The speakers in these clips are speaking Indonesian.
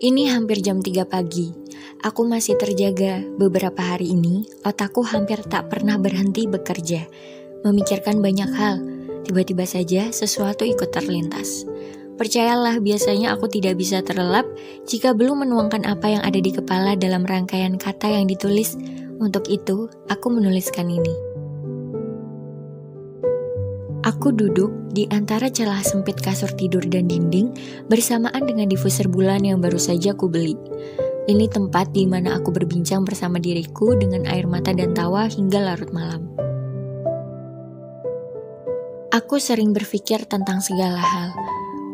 Ini hampir jam 3 pagi. Aku masih terjaga. Beberapa hari ini, otakku hampir tak pernah berhenti bekerja. Memikirkan banyak hal. Tiba-tiba saja sesuatu ikut terlintas. Percayalah, biasanya aku tidak bisa terlelap jika belum menuangkan apa yang ada di kepala dalam rangkaian kata yang ditulis. Untuk itu, aku menuliskan ini. Aku duduk di antara celah sempit kasur tidur dan dinding bersamaan dengan diffuser bulan yang baru saja ku beli. Ini tempat di mana aku berbincang bersama diriku dengan air mata dan tawa hingga larut malam. Aku sering berpikir tentang segala hal.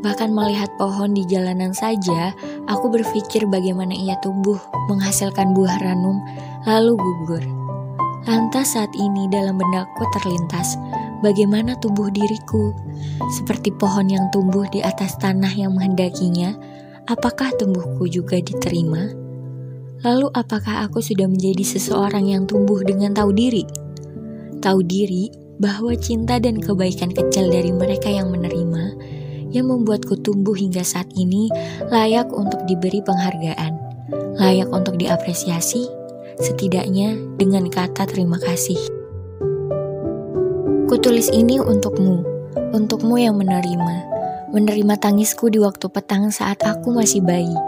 Bahkan melihat pohon di jalanan saja, aku berpikir bagaimana ia tumbuh, menghasilkan buah ranum, lalu gugur. Lantas saat ini dalam benakku terlintas, bagaimana tumbuh diriku, seperti pohon yang tumbuh di atas tanah yang menghendakinya. Apakah tumbuhku juga diterima? Lalu, apakah aku sudah menjadi seseorang yang tumbuh dengan tahu diri? Tahu diri bahwa cinta dan kebaikan kecil dari mereka yang menerima, yang membuatku tumbuh hingga saat ini, layak untuk diberi penghargaan, layak untuk diapresiasi, setidaknya dengan kata terima kasih. Kutulis ini untukmu, untukmu yang menerima, menerima tangisku di waktu petang saat aku masih bayi,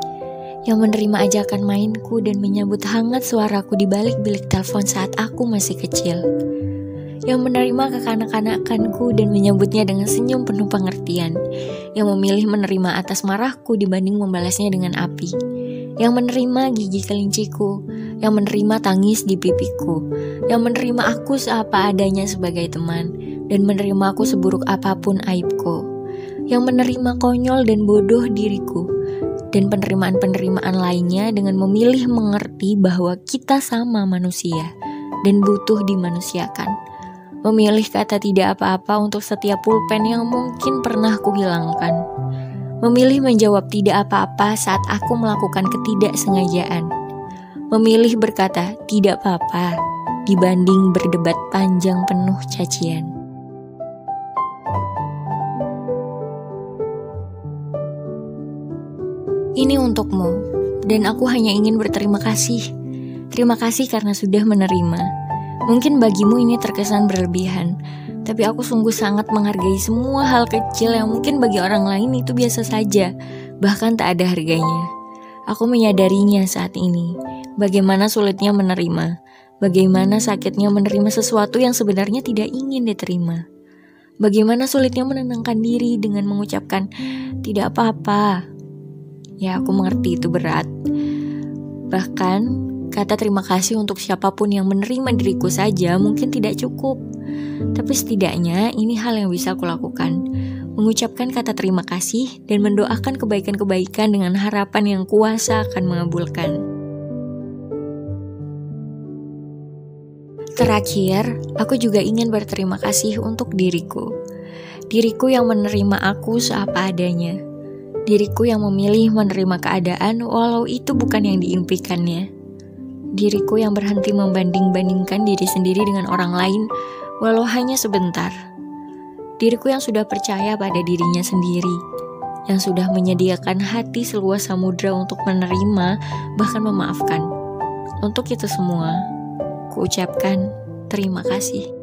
yang menerima ajakan mainku dan menyambut hangat suaraku di balik bilik telepon saat aku masih kecil, yang menerima kekanak-kanakanku dan menyambutnya dengan senyum penuh pengertian, yang memilih menerima atas marahku dibanding membalasnya dengan api, yang menerima gigi kelinciku, yang menerima tangis di pipiku, yang menerima aku seapa adanya sebagai teman, dan menerima aku seburuk apa pun aibku, yang menerima konyol dan bodoh diriku, dan penerimaan-penerimaan lainnya dengan memilih mengerti bahwa kita sama manusia dan butuh dimanusiakan. Memilih kata tidak apa-apa untuk setiap pulpen yang mungkin pernah kuhilangkan. Memilih menjawab tidak apa-apa saat aku melakukan ketidaksengajaan memilih berkata tidak apa-apa dibanding berdebat panjang penuh cacian. Ini untukmu, dan aku hanya ingin berterima kasih. Terima kasih karena sudah menerima. Mungkin bagimu ini terkesan berlebihan, tapi aku sungguh sangat menghargai semua hal kecil yang mungkin bagi orang lain itu biasa saja, bahkan tak ada harganya. Aku menyadarinya saat ini, Bagaimana sulitnya menerima, bagaimana sakitnya menerima sesuatu yang sebenarnya tidak ingin diterima. Bagaimana sulitnya menenangkan diri dengan mengucapkan tidak apa-apa. Ya, aku mengerti itu berat. Bahkan kata terima kasih untuk siapa pun yang menerima diriku saja mungkin tidak cukup. Tapi setidaknya ini hal yang bisa aku lakukan. Mengucapkan kata terima kasih dan mendoakan kebaikan-kebaikan dengan harapan yang kuasa akan mengabulkan. Terakhir, aku juga ingin berterima kasih untuk diriku. Diriku yang menerima aku seapa adanya. Diriku yang memilih menerima keadaan walau itu bukan yang diimpikannya. Diriku yang berhenti membanding-bandingkan diri sendiri dengan orang lain walau hanya sebentar. Diriku yang sudah percaya pada dirinya sendiri, yang sudah menyediakan hati seluas samudra untuk menerima bahkan memaafkan. Untuk itu semua, Ku ucapkan terima kasih.